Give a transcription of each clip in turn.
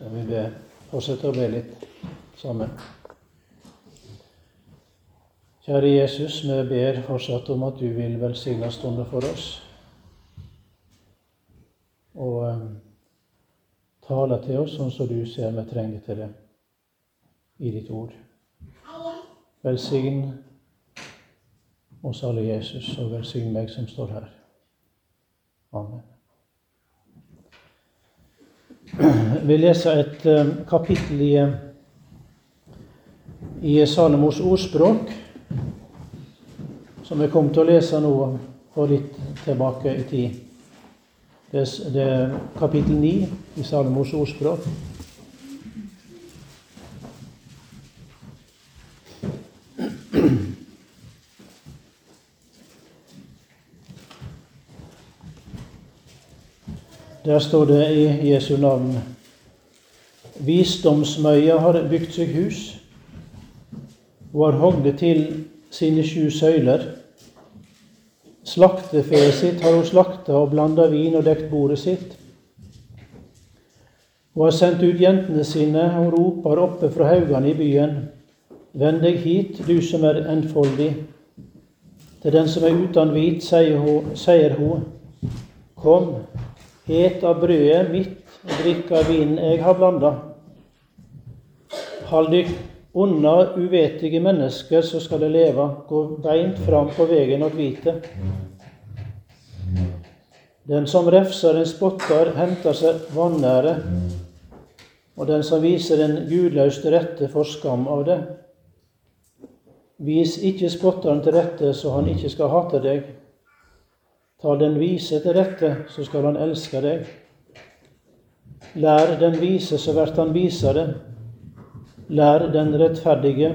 Skal vi be, fortsette å be litt sammen. Kjære Jesus, vi ber fortsatt om at du vil velsigne stunden for oss. Og um, tale til oss sånn som du ser vi trenger til det i ditt ord. Velsign oss alle, Jesus, og velsign meg som står her. Amen. Vi leser et eh, kapittel i, i Salomos ordspråk, som vi kom til å lese nå for litt tilbake i tid. Det er kapittel 9 i Salomos ordspråk. Der står det i Jesu navn Visdomsmøya har bygd seg hus og har hogd til sine sju søyler. Slaktefeet sitt har hun slakta og blanda vin og dekt bordet sitt. Hun har sendt ut jentene sine, og roper oppe fra haugene i byen. Vend deg hit, du som er enfoldig. Til den som er uten hvit, sier hun, sier hun Kom, Et av brødet mitt og drikk av vinen jeg har blanda. Hold dykk unna uvetige mennesker, så skal de leve. Gå beint fram på veien og vite. Den som refser en spotter, henter seg vanære, og den som viser en gudløs til rette, får skam av det. Vis ikke spotteren til rette, så han ikke skal hate deg. Ta den vise til rette, så skal han elske deg. Lær den vise, så blir han visere. Lær den rettferdige,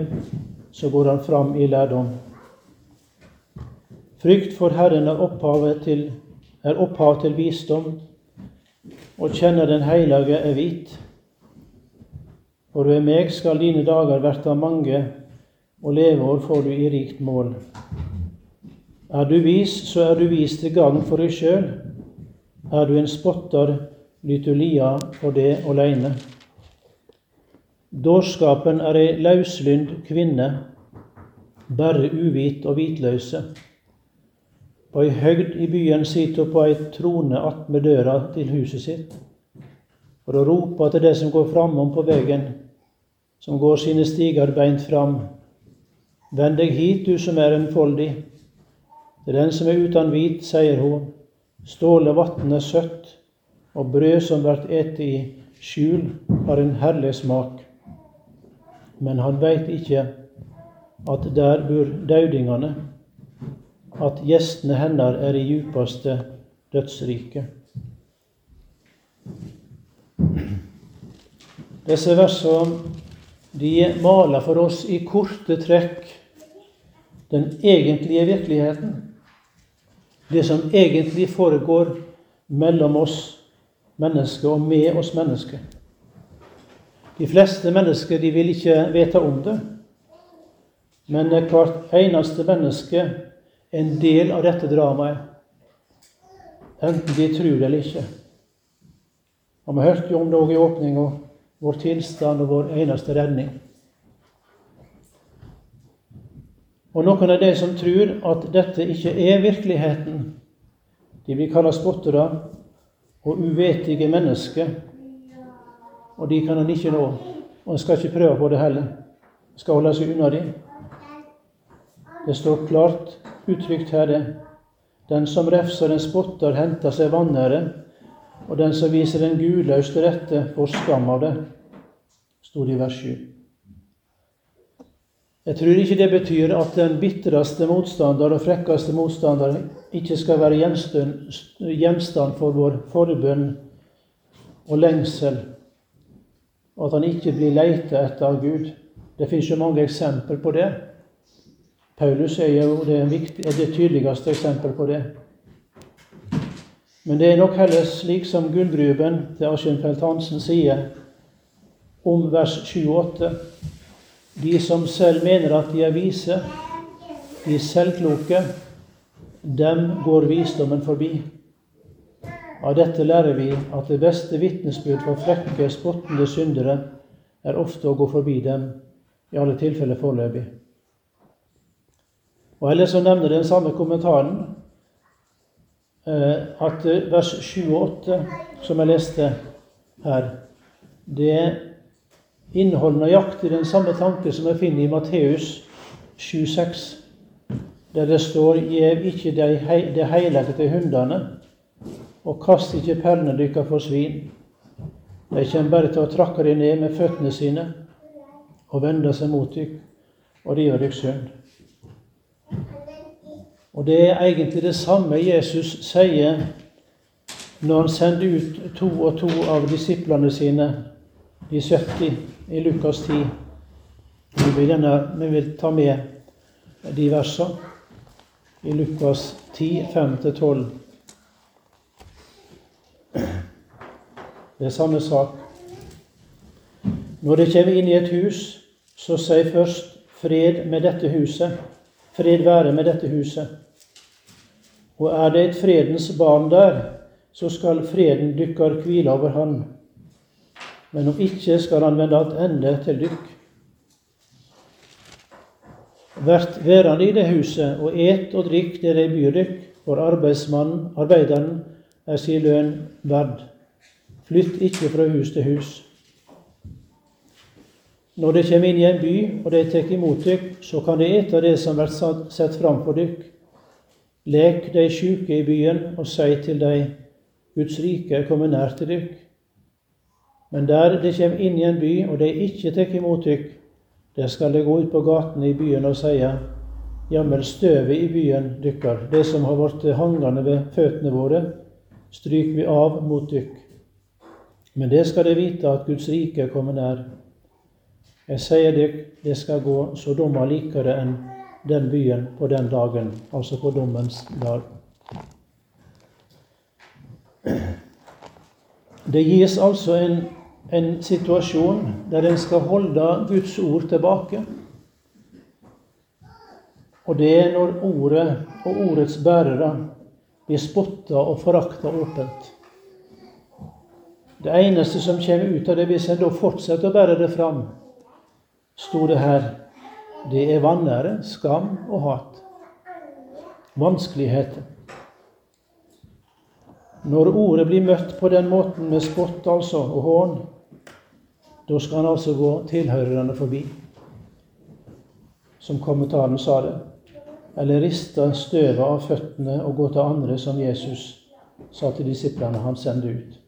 så går han fram i lærdom. Frykt for Herren er, til, er opphav til visdom, og kjenne den hellige er hvit. For ved meg skal dine dager verta mange, og leveår får du i rikt mål. Er du vis, så er du vis til gagn for deg sjøl. Er du en spotter, lyt du lia for det åleine. Dårskapen er ei lauslynd kvinne, bare uvit og hvitløse. På ei høgd i byen sitter hun på ei trone attmed døra til huset sitt, for å rope til det som går framom på veggen, som går sine stiger beint fram. Vend deg hit, du som er enfoldig. Til den som er uten hvit, sier hun, ståle vatn er søtt, og brød som blir ete i skjul, har en herlig smak. Men han veit ikke at der bor daudingane, at gjestene hennes er i djupaste dødsriket. Disse versene de maler for oss i korte trekk den egentlige virkeligheten det som egentlig foregår mellom oss mennesker og med oss mennesker. De fleste mennesker de vil ikke vite om det, men hvert eneste menneske er en del av dette dramaet, enten de tror det eller ikke. Og Vi hørte jo om det i åpninga, vår tilstand og vår eneste redning. Og noen av de som tror at dette ikke er virkeligheten, de blir kalt spottere og uvetige mennesker. Og de kan han ikke nå. Og han skal ikke prøve på det heller. Han skal holde seg unna dem. Det står klart uttrykt her, det. Den som refser en spotter, henter seg vanære, og den som viser en gudløs rette, får skam av det, stod det i vers 7. Jeg tror ikke det betyr at den bitreste motstander og frekkeste motstander ikke skal være gjenstand for vår forbønn og lengsel, og at han ikke blir leita etter av Gud. Det fins jo mange eksempler på det. Paulus er jo det, viktig, er det tydeligste eksempel på det. Men det er nok heller slik som Gullgruben til Askjenfeldt Hansen sier om vers 28. De som selv mener at de er vise, de selvkloke, dem går visdommen forbi. Av dette lærer vi at det beste vitnesbyrd for frekke, spottende syndere er ofte å gå forbi dem, i alle tilfeller foreløpig. Og ellers så nevner den samme kommentaren eh, at vers 7 og 8, som jeg leste her, det inneholder nøyaktig den samme tanke som jeg finner i Matteus 7,6, der det står 'Gjev ikke det heilige til hundene', og kast ikke perlene deres for svin. De kommer bare til å trakke dem ned med føttene sine og vende seg mot dere og rive dere synd. Og det er egentlig det samme Jesus sier når han sender ut to og to av disiplene sine, de 70, i Lukas 10. Vi vil, gjerne, vi vil ta med de versene i Lukas 10, 5-12. Det er samme sak. Når det kommer inn i et hus, så si først 'fred med dette huset'. Fred være med dette huset. Og er det et fredens barn der, så skal freden dykkar hvile over han. Men om ikke skal han vende attende til dykk. Vert værende i det huset og et og drikk det de byr dykk, for arbeidsmannen, arbeideren, er sin lønn verd. Flytt ikke fra hus til hus. Når de kommer inn i en by, og de tar imot dykk, så kan de ete det som blir satt fram for dykk. Lek de sjuke i byen, og si til dem, Guds rike er kommet nær til dykk. Men der de kommer inn i en by, og de ikke tar imot dykk, der skal de gå ut på gatene i byen og si, Jammen støvet i byen dykkar, det som har blitt hangende ved føttene våre, stryker vi av mot dykk. Men det skal de vite at Guds rike er kommet nær. Jeg sier dykk, det skal gå så Sodoma likere enn den byen på den dagen, altså på dommens dag. Det gis altså en, en situasjon der en skal holde Guds ord tilbake. Og det er når ordet og ordets bærere blir spotta og forakta åpent. Det eneste som kommer ut av det, hvis en da fortsetter å bære det fram, sto det her, det er vanære, skam og hat. Vanskeligheter. Når ordet blir møtt på den måten med spott altså, og hån, da skal han altså gå tilhørerne forbi. Som kommentaren sa det. Eller riste støvet av føttene og gå til andre, som Jesus sa til disiplene han sendte ut.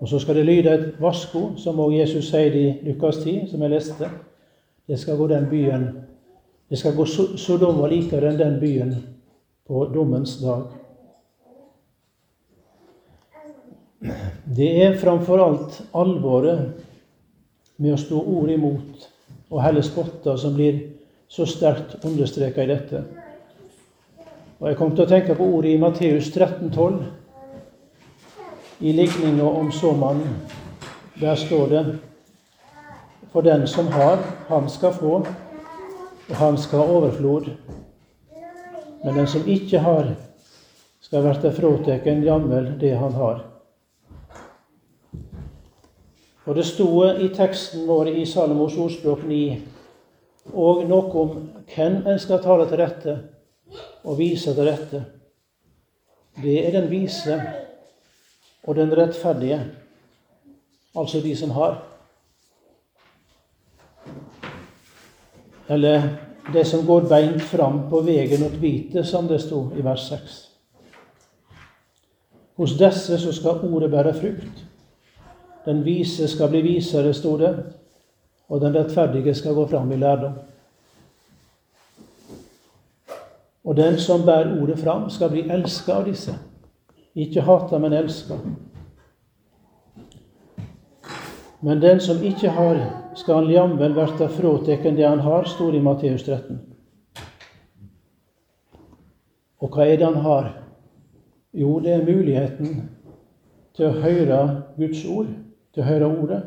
Og så skal det lyde et varsko, som også Jesus sier i Lukas 10, som jeg leste. Det skal gå den byen Det skal gå Sodoma likere enn den byen på dommens dag. Det er framfor alt alvoret med å stå ord imot og helle spotter som blir så sterkt understreka i dette. Og Jeg kom til å tenke på ordet i Matteus 13, 12 i ligninga om såmannen. Der står det For den som har, han skal få, og han skal ha overflod. Men den som ikke har, skal verte fråteken jammel det han har. Og det sto i teksten vår i Salomos ordspråk 9 og noe om hvem en skal tale til rette og vise til rette. Det er den vise og den rettferdige, altså de som har. Eller det som går beint fram på veien mot hvite, som det sto i vers 6. Hos disse så skal ordet bære frukt. Den vise skal bli visere, sto det, og den rettferdige skal gå fram i lærdom. Og den som bærer ordet fram, skal bli elska av disse. Ikke hata, men elska. Men den som ikke har, skal jamvel verta fråteken det han har, står i Matteus 13. Og hva er det han har? Jo, det er muligheten til å høre Guds ord, til å høre Ordet.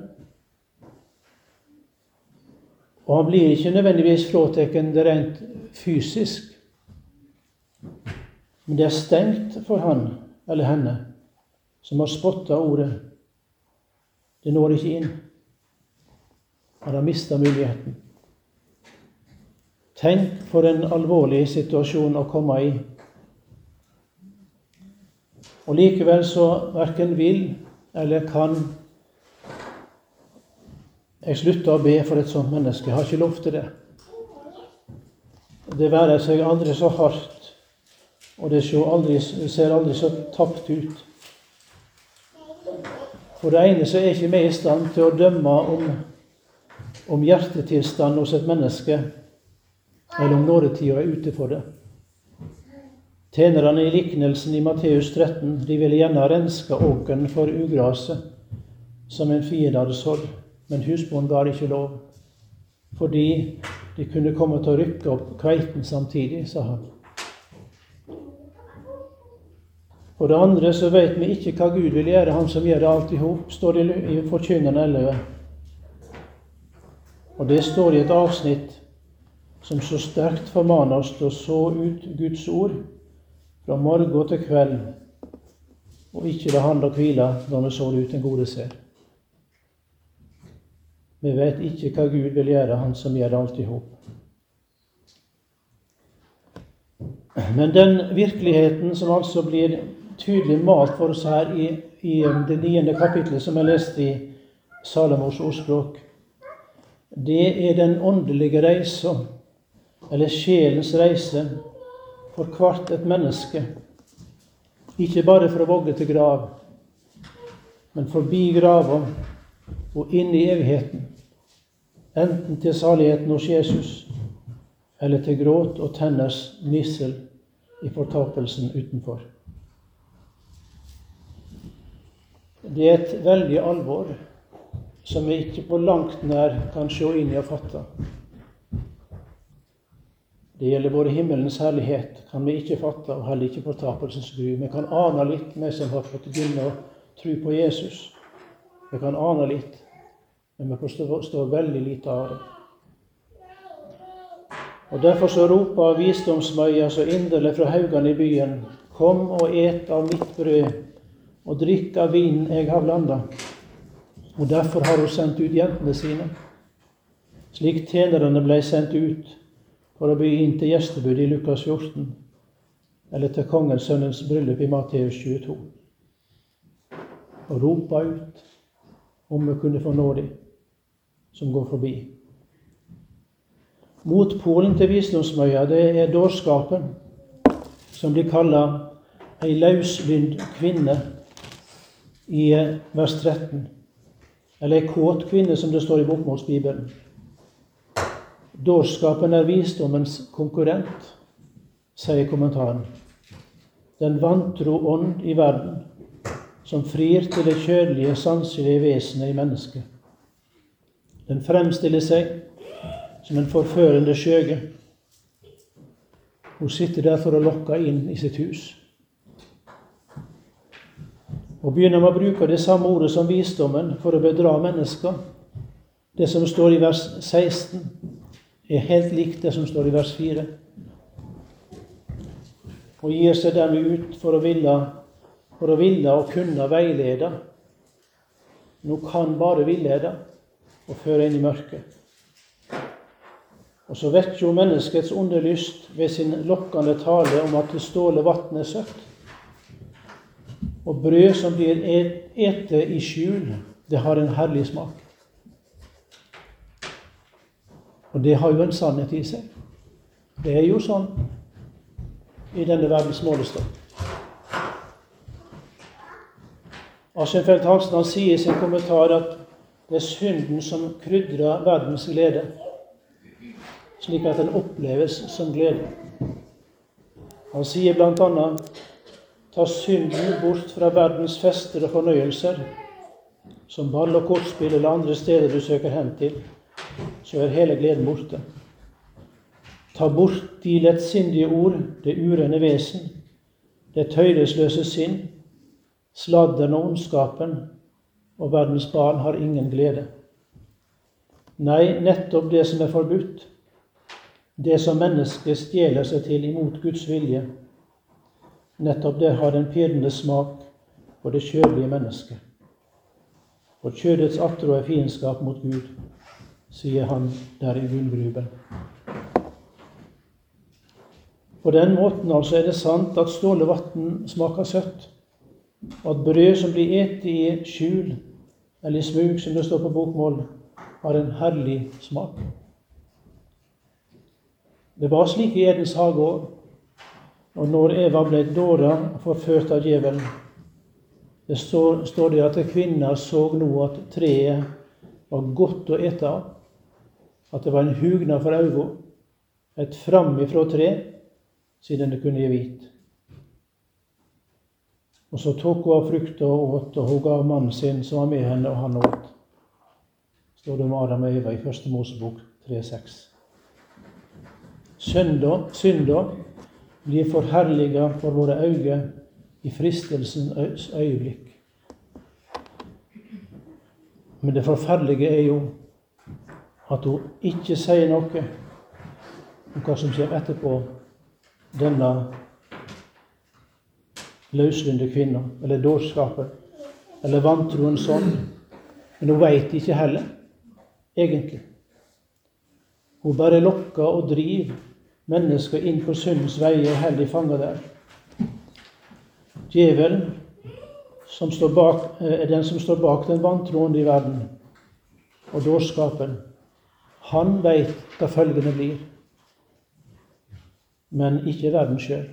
Og han blir ikke nødvendigvis fratatt det rent fysisk, men det er stengt for han eller henne som har spotta ordet. Det når ikke inn. Han har mista muligheten. Tenk for en alvorlig situasjon å komme i. Og likevel så verken vil eller kan jeg slutter å be for et sånt menneske. Jeg har ikke lov til det. Det være seg aldri så hardt, og det ser aldri så tapt ut. For det ene så er ikke vi i stand til å dømme om, om hjertetilstanden hos et menneske, eller om nådetida er ute for det. Tjenerne i liknelsen i Matteus 13 de ville gjerne renske åkeren for ugraset, som en fiende hadde sådd. Men husbonden ga ikke lov, fordi de kunne komme til å rykke opp kveiten samtidig, sa han. For det andre så vet vi ikke hva Gud vil gjøre, Han som gjør alt i hop, står det i Forkynneren 11. Og det står i et avsnitt som så sterkt formaner oss til å så ut Guds ord fra morgen til kveld, og ikke la handle og hvile når vi sår ut en gode ser. Vi vet ikke hva Gud vil gjøre, Han som gjør alt i hop. Men den virkeligheten som altså blir tydelig malt for oss her i, i det niende kapitlet som jeg leste i Salomos ordspråk, det er den åndelige reisa, eller sjelens reise, for hvert et menneske. Ikke bare fra vogge til grav, men forbi grava og inn i evigheten enten til saligheten hos Jesus eller til gråt og tenners gnissel i fortapelsen utenfor. Det er et veldig alvor som vi ikke på langt nær kan se inn i og fatte. Det gjelder både himmelens herlighet, kan vi ikke fatte, og heller ikke fortapelsens gru. Vi kan ane litt, vi som har fått begynne å tro på Jesus. Vi kan ane litt. Men vi forstår veldig lite av det. Og Derfor så roper visdomsmøya så inderlig fra haugene i byen:" Kom og et av mitt brød, og drikk av vinen jeg har blanda. Og derfor har hun sendt ut jentene sine, slik tjenerne ble sendt ut for å by inn til gjestebud i Lukas 14, eller til kongens sønnens bryllup i Matteus 22. Og ropa ut om vi kunne få nå dem som går forbi. Motpolen til visdomsmøya, det er dårskapen, som blir kalla ei lauslynd kvinne i eh, vers 13. Eller ei kåt kvinne, som det står i Bokmålsbibelen. Dårskapen er visdommens konkurrent, sier kommentaren. Den vantro ånd i verden, som frir til det kjødelige, sanselige vesenet i mennesket. Den fremstiller seg som en forførende skjøge. Hun sitter der for å lokke inn i sitt hus. Og begynner med å bruke det samme ordet som visdommen for å bedra mennesker. Det som står i vers 16, er helt likt det som står i vers 4. Og gir seg dermed ut for å ville, for å ville og kunne veilede. Nå kan bare villede og føre inn i mørket. Og så vekker hun menneskets onde lyst ved sin lokkende tale om at det ståle vann er søtt. Og brød som blir ete i skjul, det har en herlig smak. Og det har jo en sannhet i seg. Det er jo sånn i denne verdens målestokk. Aschenfeldt Hansen sier i sin kommentar at det er synden som krydrer verdens glede, slik at den oppleves som glede. Han sier bl.a.: Ta synden bort fra verdens fester og fornøyelser, som ball og kortspill eller andre steder du søker hen til, så er hele gleden borte. Ta bort de lettsindige ord, det urene vesen, det tøylesløse sinn, sladderen og ondskapen, og verdens barn har ingen glede. Nei, nettopp det som er forbudt, det som mennesket stjeler seg til imot Guds vilje, nettopp det har den pirrende smak for det kjødelige mennesket. For kjødets attrå er fiendskap mot Gud, sier han der i gullgruben. På den måten altså er det sant at stålevann smaker søtt, og at brød som blir et i skjul, eller i smug, som det står på bokmål, har en herlig smak. Det var slik i Edens hage òg. Og når Eva ble dåra forført av djevelen, det står, står det at kvinna så nå at treet var godt å ete av. At det var en hugnad for øynene. Et framifrå tre, siden det kunne gi hvit. Og så tok hun av frukta og åt, og hun gav mannen sin som var med henne, og han åt. Står det om Adam og Eva i Første Mosebok 3,6. Synda, blir forherliga for våre øyne i fristelsens øyeblikk. Men det forferdelige er jo at hun ikke sier noe om hva som skjer etterpå denne løslynde kvinna, eller dårskapen, eller vantroens sånn. Men hun veit ikke heller, egentlig. Hun bare lokker og driver mennesker inn på syndens veier og hellig fanga der. Djevelen som bak, eh, er den som står bak den vantroende i verden, og dårskapen. Han veit hva følgene blir, men ikke verden sjøl.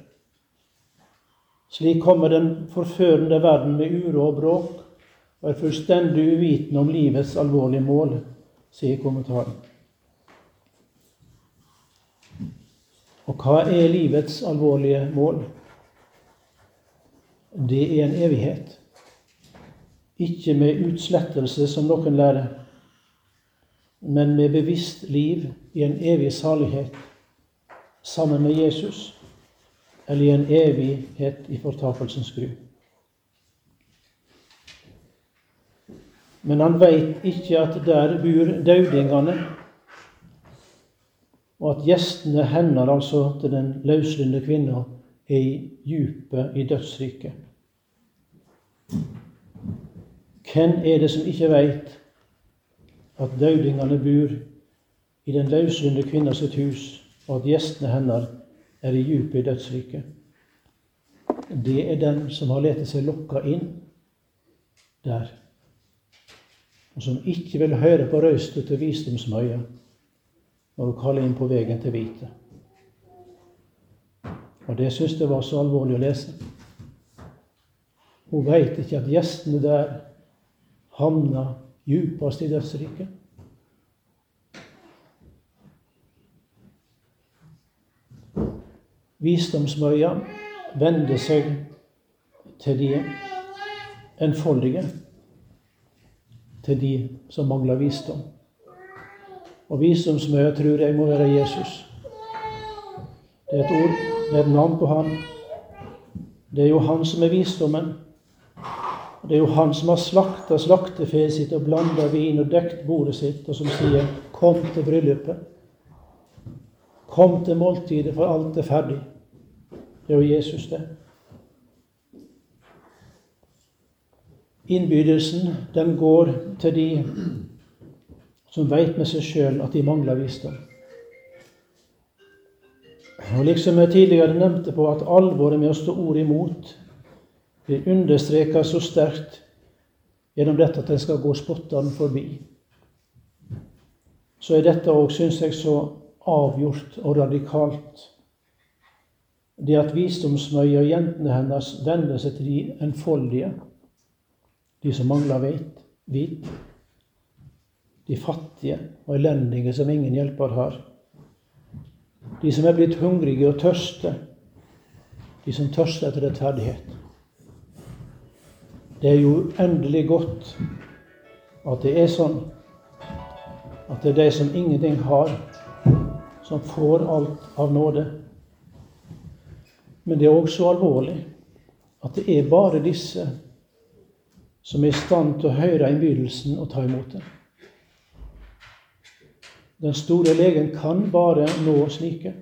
Slik kommer den forførende verden med uro og bråk og er fullstendig uvitende om livets alvorlige mål, sier kommentaren. Og hva er livets alvorlige mål? Det er en evighet. Ikke med utslettelse, som noen lærer, men med bevisst liv i en evig salighet sammen med Jesus, eller i en evighet i fortapelsens gru. Men han veit ikke at der bor daudingene og at gjestene hennes, altså til den løslynde kvinna, er i djupet i dødsriket. Hvem er det som ikke veit at daudingene bor i den løslynde kvinna sitt hus, og at gjestene hennes er i djupet i dødsriket? Det er den som har latt seg lokka inn der, og som ikke vil høre på røysta til visdomsmøya når hun kaller inn på veien til hvite. Og det syns jeg var så alvorlig å lese. Hun veit ikke at gjestene der havna djupest i dødsriket. Visdomsmøya vender seg til de enfoldige, til de som mangler visdom. Og visdomsmøya tror jeg må være Jesus. Det er et ord, det er et navn på Han. Det er jo Han som er visdommen. Det er jo Han som har slakta slaktefeet sitt og blanda vin og dekt bordet sitt, og som sier 'Kom til bryllupet'. Kom til måltidet, for alt er ferdig. Det er jo Jesus, det. Innbydelsen, den går til de som veit med seg sjøl at de mangler visdom. Og liksom jeg tidligere nevnte på at alvoret med å stå ord imot blir understreka så sterkt gjennom dette at en skal gå spottene forbi, så er dette òg, syns jeg, så avgjort og radikalt. Det at visdomsmøya og jentene hennes vender seg til de enfoldige, de som mangler vit de fattige og elendige som ingen hjelper har. De som er blitt hungrige og tørste, de som tørster etter rettferdighet. Det er jo endelig godt at det er sånn at det er de som ingenting har, som får alt av nåde. Men det er også alvorlig at det er bare disse som er i stand til å høre innbydelsen og ta imot den. Den store legen kan bare nå slike.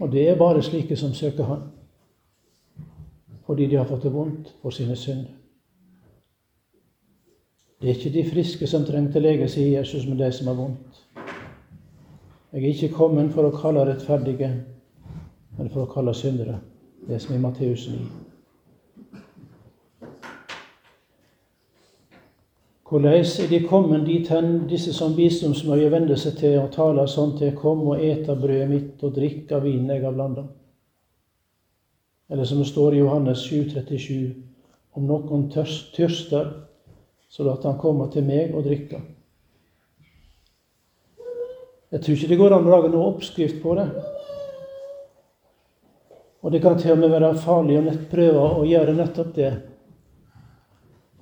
Og det er bare slike som søker Han. fordi de har fått det vondt for sine synder. Det er ikke de friske som trenger til lege, sier Jesus, men de som har vondt. Jeg er ikke kommet for å kalle rettferdige, men for å kalle syndere. Det som i Matteus 9. Hvordan er de kommet dit hen, disse som visdomsmøye vender seg til og taler sånn til Kom og eta brødet mitt og drikk av vinen jeg har blanda. Eller som det står i Johannes 7,37, om noen tørster, så la han komme til meg og drikke. Jeg tror ikke det går an å lage noe oppskrift på det. Og det kan til og med være farlig å prøve å gjøre nettopp det.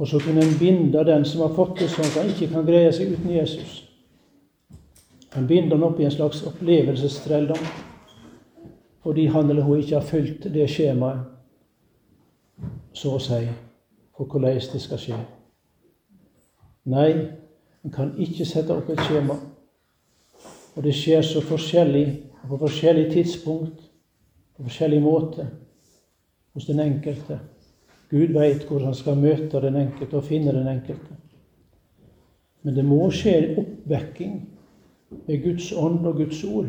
Og så kunne en binde den som har fått det sånn at han ikke kan greie seg uten Jesus. En binder han opp i en slags opplevelsestrelldom fordi han eller hun ikke har fulgt det skjemaet, så å si, for hvordan det skal skje. Nei, en kan ikke sette opp et skjema. Og det skjer så forskjellig, på forskjellig tidspunkt, på forskjellig måte hos den enkelte. Gud veit hvor han skal møte den enkelte og finne den enkelte. Men det må skje en oppvekking ved Guds ånd og Guds ord.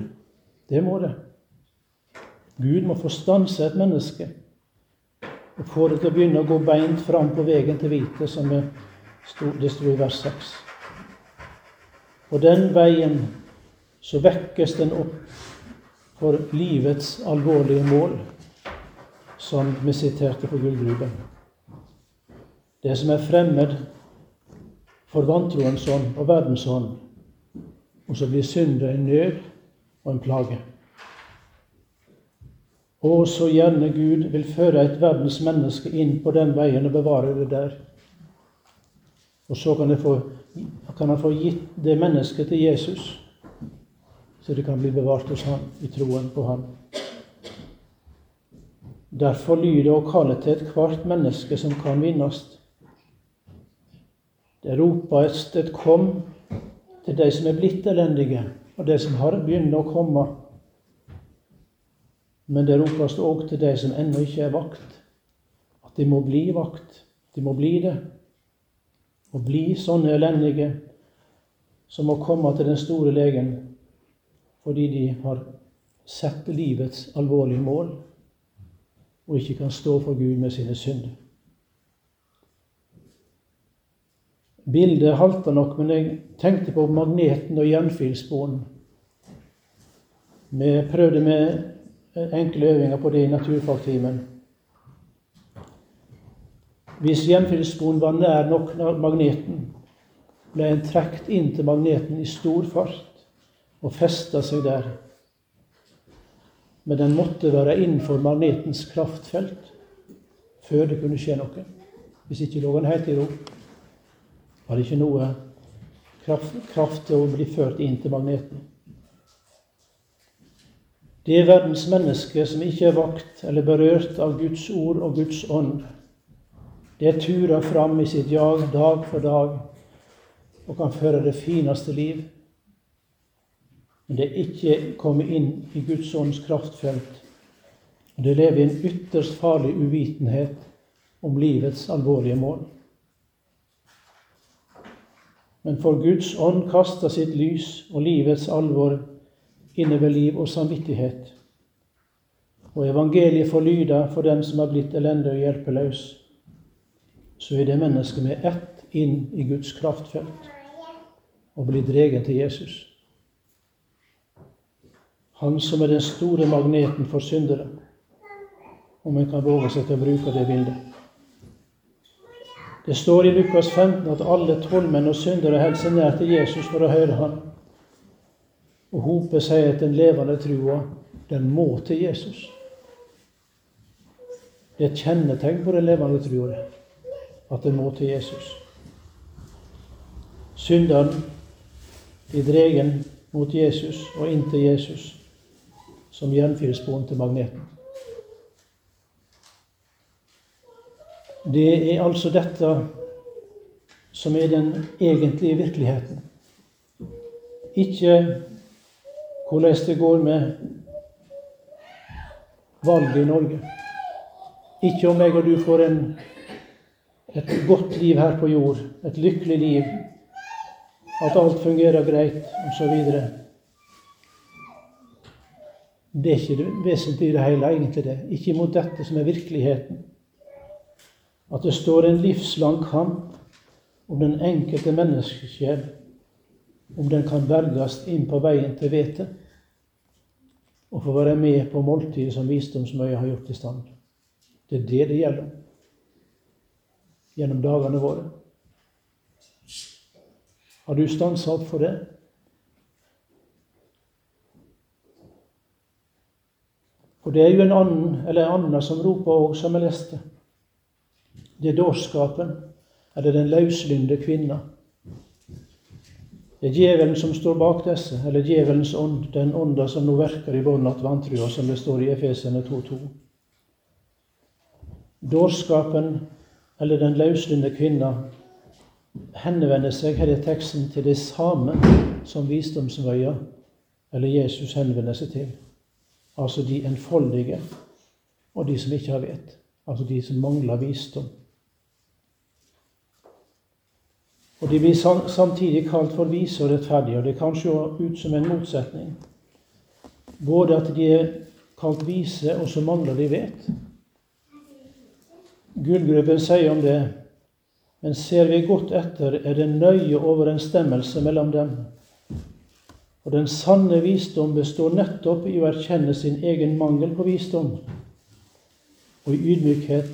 Det må det. Gud må få stanse et menneske og få det til å begynne å gå beint fram på veien til hvite, som det sto i vers 6. På den veien så vekkes den opp for livets alvorlige mål, som vi siterte på gullgruben det som er fremmed for vantroens ånd og verdens ånd, og så blir synder en nød og en plage. Og så gjerne Gud vil føre et verdens menneske inn på den veien og bevare det der. Og så kan, få, kan han få gitt det mennesket til Jesus, så det kan bli bevart hos ham i troen på ham. Derfor lyder og kaller til ethvert menneske som kan vinnes. Det roper et, 'kom' til de som er blitt elendige, og de som har begynt å komme. Men det ropes òg til de som ennå ikke er vakt, at de må bli vakt. De må bli det. Og bli sånne elendige som må komme til den store legen fordi de har sett livets alvorlige mål og ikke kan stå for Gud med sine synder. Bildet halter nok, men jeg tenkte på magneten og jernfilsbonden. Vi prøvde med enkle øvinger på det i naturfagtimen. Hvis jernfilsbonden var nær nok magneten, ble en trukket inn til magneten i stor fart og festa seg der. Men den måtte være innenfor magnetens kraftfelt før det kunne skje noe. Hvis ikke lå den helt i ro var det ikke noe kraft, kraft til å bli ført inn til magneten. Det er verdens menneske som ikke er vakt eller berørt av Guds ord og Guds ånd. Det turer fram i sitt jag dag for dag og kan føre det fineste liv. Men det er ikke kommet inn i Guds ånds kraftfelt. Det lever i en ytterst farlig uvitenhet om livets alvorlige mål. Men for Guds ånd kaster sitt lys og livets alvor innover liv og samvittighet. Og evangeliet får lyde for den som har blitt elendig og hjelpeløs. Så er det mennesket med ett inn i Guds kraftfelt og blir dreget til Jesus. Han som er den store magneten for syndere, om en kan våge seg til å bruke det bildet. Det står i Lukas 15 at alle trollmenn og syndere holder seg nær til Jesus for å høre ham. Og hoper seg at den levende trua, den må til Jesus. Det er et kjennetegn på den levende trua, at den må til Jesus. Synderen blir dregen mot Jesus og inn til Jesus som jernfilsbånd til magneten. Det er altså dette som er den egentlige virkeligheten. Ikke hvordan det går med valget i Norge. Ikke om jeg og du får en, et godt liv her på jord, et lykkelig liv, at alt fungerer greit, osv. Det er ikke det vesentlige i det hele, egentlig det. Ikke imot dette som er virkeligheten. At det står en livslang kamp om den enkelte menneskesjel, om den kan berges inn på veien til hvete, og få være med på måltidet som visdomsmøya har gjort i stand. Det er det det gjelder gjennom dagene våre. Har du stansa opp for det? Og det er jo en annen, eller en annen som roper òg, som jeg leste. Det er dårskapen, eller den løslynde kvinna. Det er djevelen som står bak disse, eller djevelens ånd, den ånda som nå verker i bånn av vantrua, som det står i Efesene 2.2. Dårskapen, eller den løslynde kvinna, henvender seg her i teksten til det samme som visdomsvøya, eller Jesus henvender seg til. Altså de enfoldige og de som ikke har vet. Altså de som mangler visdom. Og De blir samtidig kalt for vise og rettferdige, og det kan se ut som en motsetning. Både at de er kalt vise, og så mangler de vet. Gullgruppen sier om det, men ser vi godt etter, er det nøye overensstemmelse mellom dem. Og den sanne visdom består nettopp i å erkjenne sin egen mangel på visdom, og i ydmykhet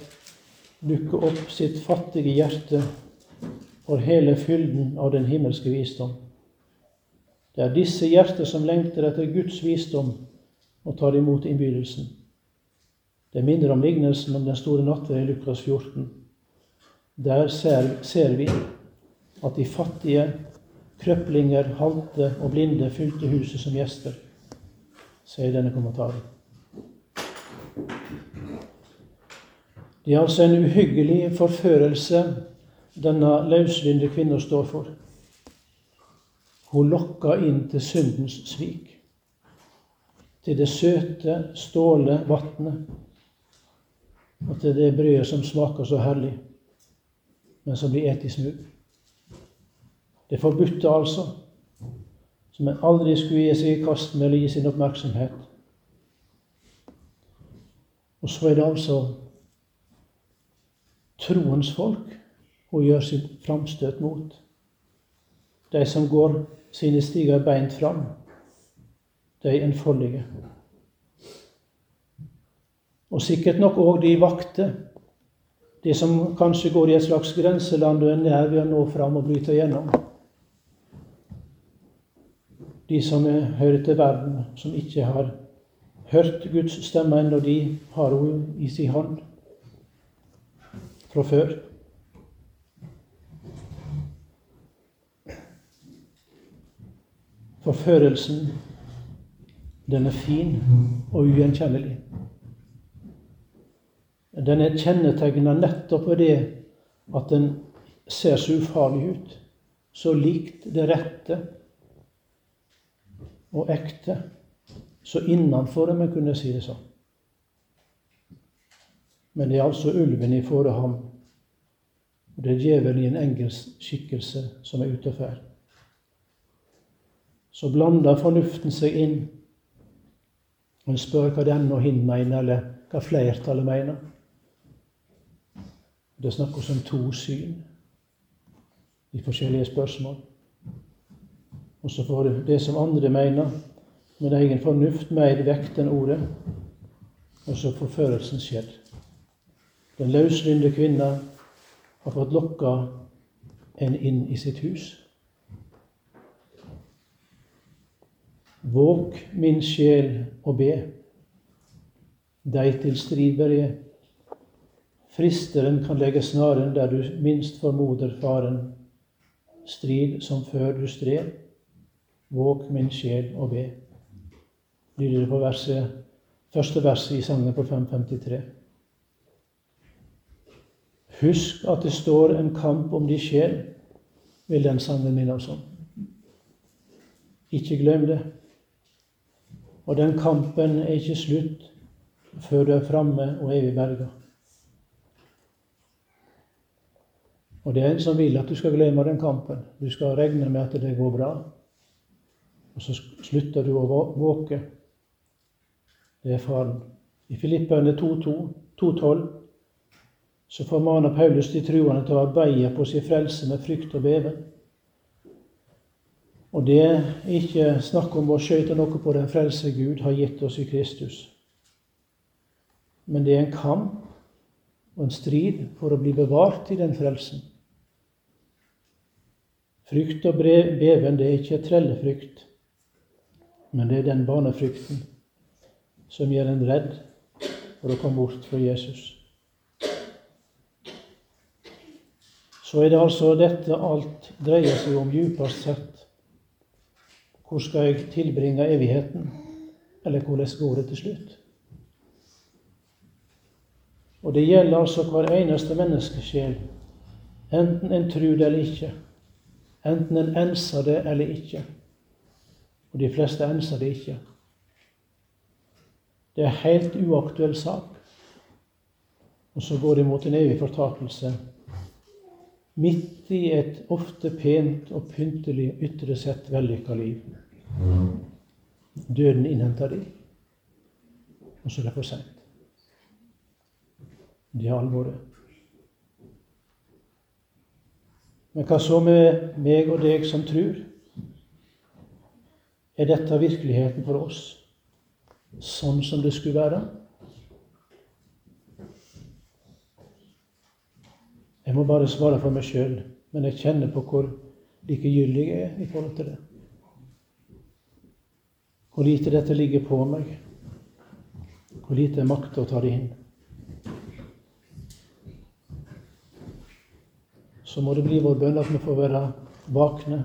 dukke opp sitt fattige hjerte for hele fylden av den himmelske visdom. Det er disse hjerter som lengter etter Guds visdom og tar imot innbydelsen. Det minner om lignelsen om den store nattverd i Lukas 14. Der ser, ser vi at de fattige Krøplinger, halte og blinde fylte huset som gjester, sier denne kommentaren. Det er altså en uhyggelig forførelse denne løsvinde kvinna står for. Hun lokker inn til syndens svik, til det søte, ståle vatnet, og til det brødet som smaker så herlig, men som blir et i smug. Det forbudte, altså, som en aldri skulle gi seg i kast med eller gi sin oppmerksomhet. Og så er det altså troens folk hun gjør sitt framstøt mot. De som går sine stiger beint fram. De enfoldige. Og sikkert nok òg de vakte. De som kanskje går i et slags grenseland og er nær ved å nå fram og bryte igjennom de som hører til verden, som ikke har hørt Guds stemme ennå, de har hun i sin hånd fra før. Forførelsen, den er fin og ugjenkjennelig. Den er kjennetegna nettopp ved det at den ser så ufarlig ut. Så likt det rette og ekte. Så innenfor det, en kunne si det sånn. Men det er altså ulven i ham. Og det er djevelen i en engelsk skikkelse som er ute og fer. Så blander fornuften seg inn. Og en spør hva den og hin mener, eller hva flertallet mener. Det snakkes om to syn i forskjellige spørsmål. Og så får det som andre mener, med egen fornuft, mer vekt enn ordet. Og så får førelsen skjedd. Den løslynde kvinna har fått lokka en inn i sitt hus. Våg min sjel og be, deg til strid. Fristeren kan legge snaren der du minst formoder faren. Strid som før du stred. Våg min sjel å be. Lyder det på verset, første verset i sangen på 553. Husk at det står en kamp om din sjel, vil den sangen minne oss om. Ikke glem det. Og den kampen er ikke slutt før du er framme og evig berga. Og det er en som vil at du skal glemme den kampen. Du skal regne med at det går bra. Og så slutter du å våke. Det er faren. I Filipperne 2.12 så formaner Paulus de truende til å arbeide på sin frelse med frykt og beven. Og det er ikke snakk om å skøyte noe på den frelse Gud har gitt oss i Kristus. Men det er en kamp og en strid for å bli bevart i den frelsen. Frykt og beven det er ikke trellefrykt, men det er den barnefrykten som gjør en redd for å komme bort fra Jesus. Så er det altså dette alt dreier seg om djupest sett. Hvor skal jeg tilbringe evigheten? Eller hvordan går det til slutt? Og det gjelder altså hver eneste menneskesjel, enten en tror det eller ikke. Enten en enser det eller ikke. Og de fleste enser det ikke. Det er en helt uaktuell sak. Og så går det mot en evig fortapelse. Midt i et ofte pent og pyntelig ytre sett vellykka liv. Døden innhenter de, og så er det for seint. Det er alvoret. Men hva så med meg og deg som tror? Er dette virkeligheten for oss, sånn som det skulle være? Jeg må bare svare for meg sjøl, men jeg kjenner på hvor likegyldig jeg er i forhold til det. Hvor lite dette ligger på meg. Hvor lite jeg makter å ta det inn. Så må det bli vår bønn at vi får være vakne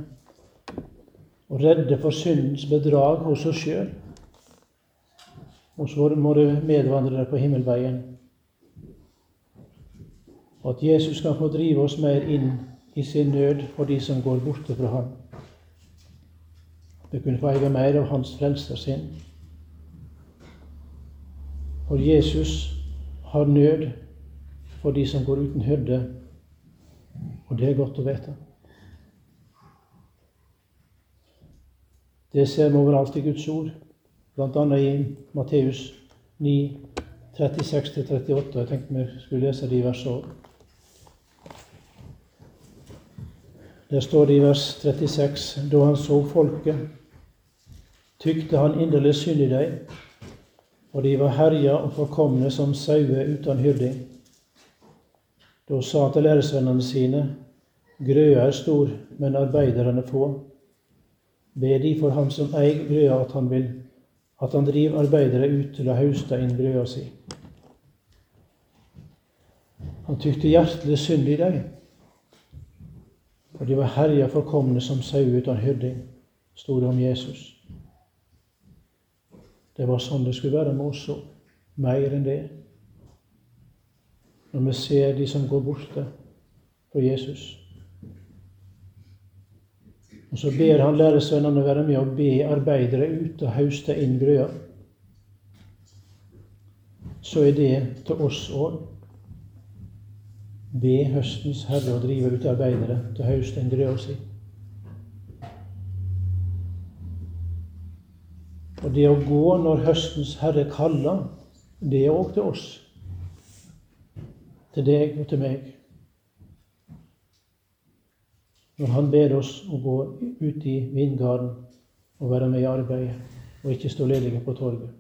og redde for syndens bedrag hos oss sjøl. Hos våre medvandrere på himmelveien. Og at Jesus kan få drive oss mer inn i sin nød for de som går borte fra ham vi kunne få eie mer av Hans frelsersinn. For Jesus har nød for de som går uten hyrde, og det er godt å vite. Det ser vi overalt i Guds ord, bl.a. i Matteus 9, 36-38. Jeg tenkte vi skulle lese de versene òg. Der står det i vers 36.: Da han så folket, tykte han inderlig synd i dem, og de var herja og forkomne som sauer uten hyrding. Da sa han til læresvennene sine, grøa er stor, men arbeiderne få. Be de for ham som eier brøda, at han vil at han driver arbeidere ut til å hauste inn brøda si. Han tykte hjertelig synd i dem, for de var herja forkomne som sau uten hyrding, sto det om Jesus. Det var sånn det skulle være med oss òg. Mer enn det. Når vi ser de som går borte fra Jesus. Og så ber han læresvennene være med og be arbeidere ut og hauste inn grøa. Så er det til oss òg. Be høstens herre å drive ut arbeidere til å hauste inn grøa si. Og det å gå når høstens Herre kaller, det er òg til oss. Til deg og til meg. Når Han ber oss å gå ut i vindgarden og være med i arbeidet, og ikke stå ledige på torget.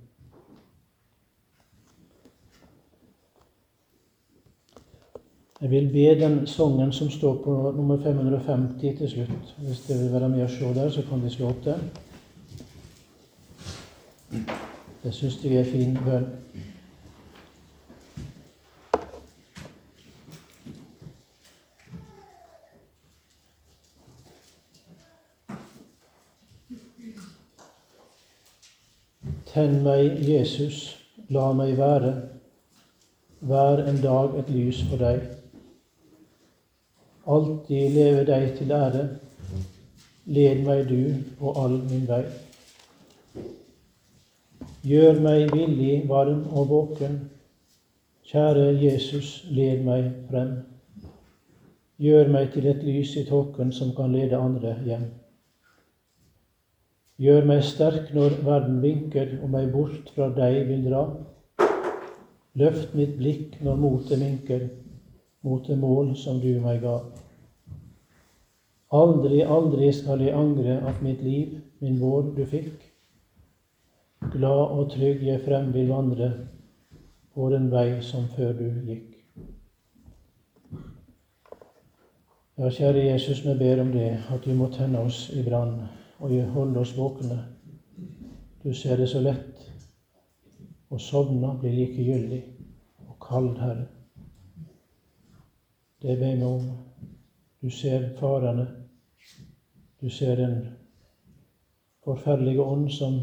Jeg vil be den sangen som står på nummer 550 til slutt. Hvis dere vil være med og se der, så kan de slå opp den. Det syns jeg er fin bønn. Tenn meg, Jesus, la meg være, hver en dag et lys for deg. Alltid leve deg til ære, led meg du på all min vei. Gjør meg villig, varm og våken. Kjære Jesus, led meg frem. Gjør meg til et lys i tåken som kan lede andre hjem. Gjør meg sterk når verden vinker og meg bort fra deg vil dra. Løft mitt blikk når motet minker mot det mål som du meg ga. Aldri, aldri skal jeg angre at mitt liv, min vår, du fikk. Glad og trygg jeg frem vil vandre på den vei som før du gikk. Ja, kjære Jesus, vi ber om det, at du må tenne oss i brann og holde oss våkne. Du ser det så lett å sovne blir likegyldig og kald, Herre. Det ber vi om. Du ser farene. Du ser den forferdelige ånd som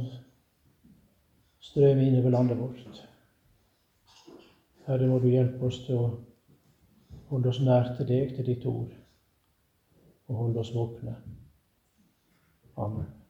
strømmer innover landet vårt. Herre, må du hjelpe oss til å holde oss nær til deg, til ditt ord, og holde oss våkne. Amen.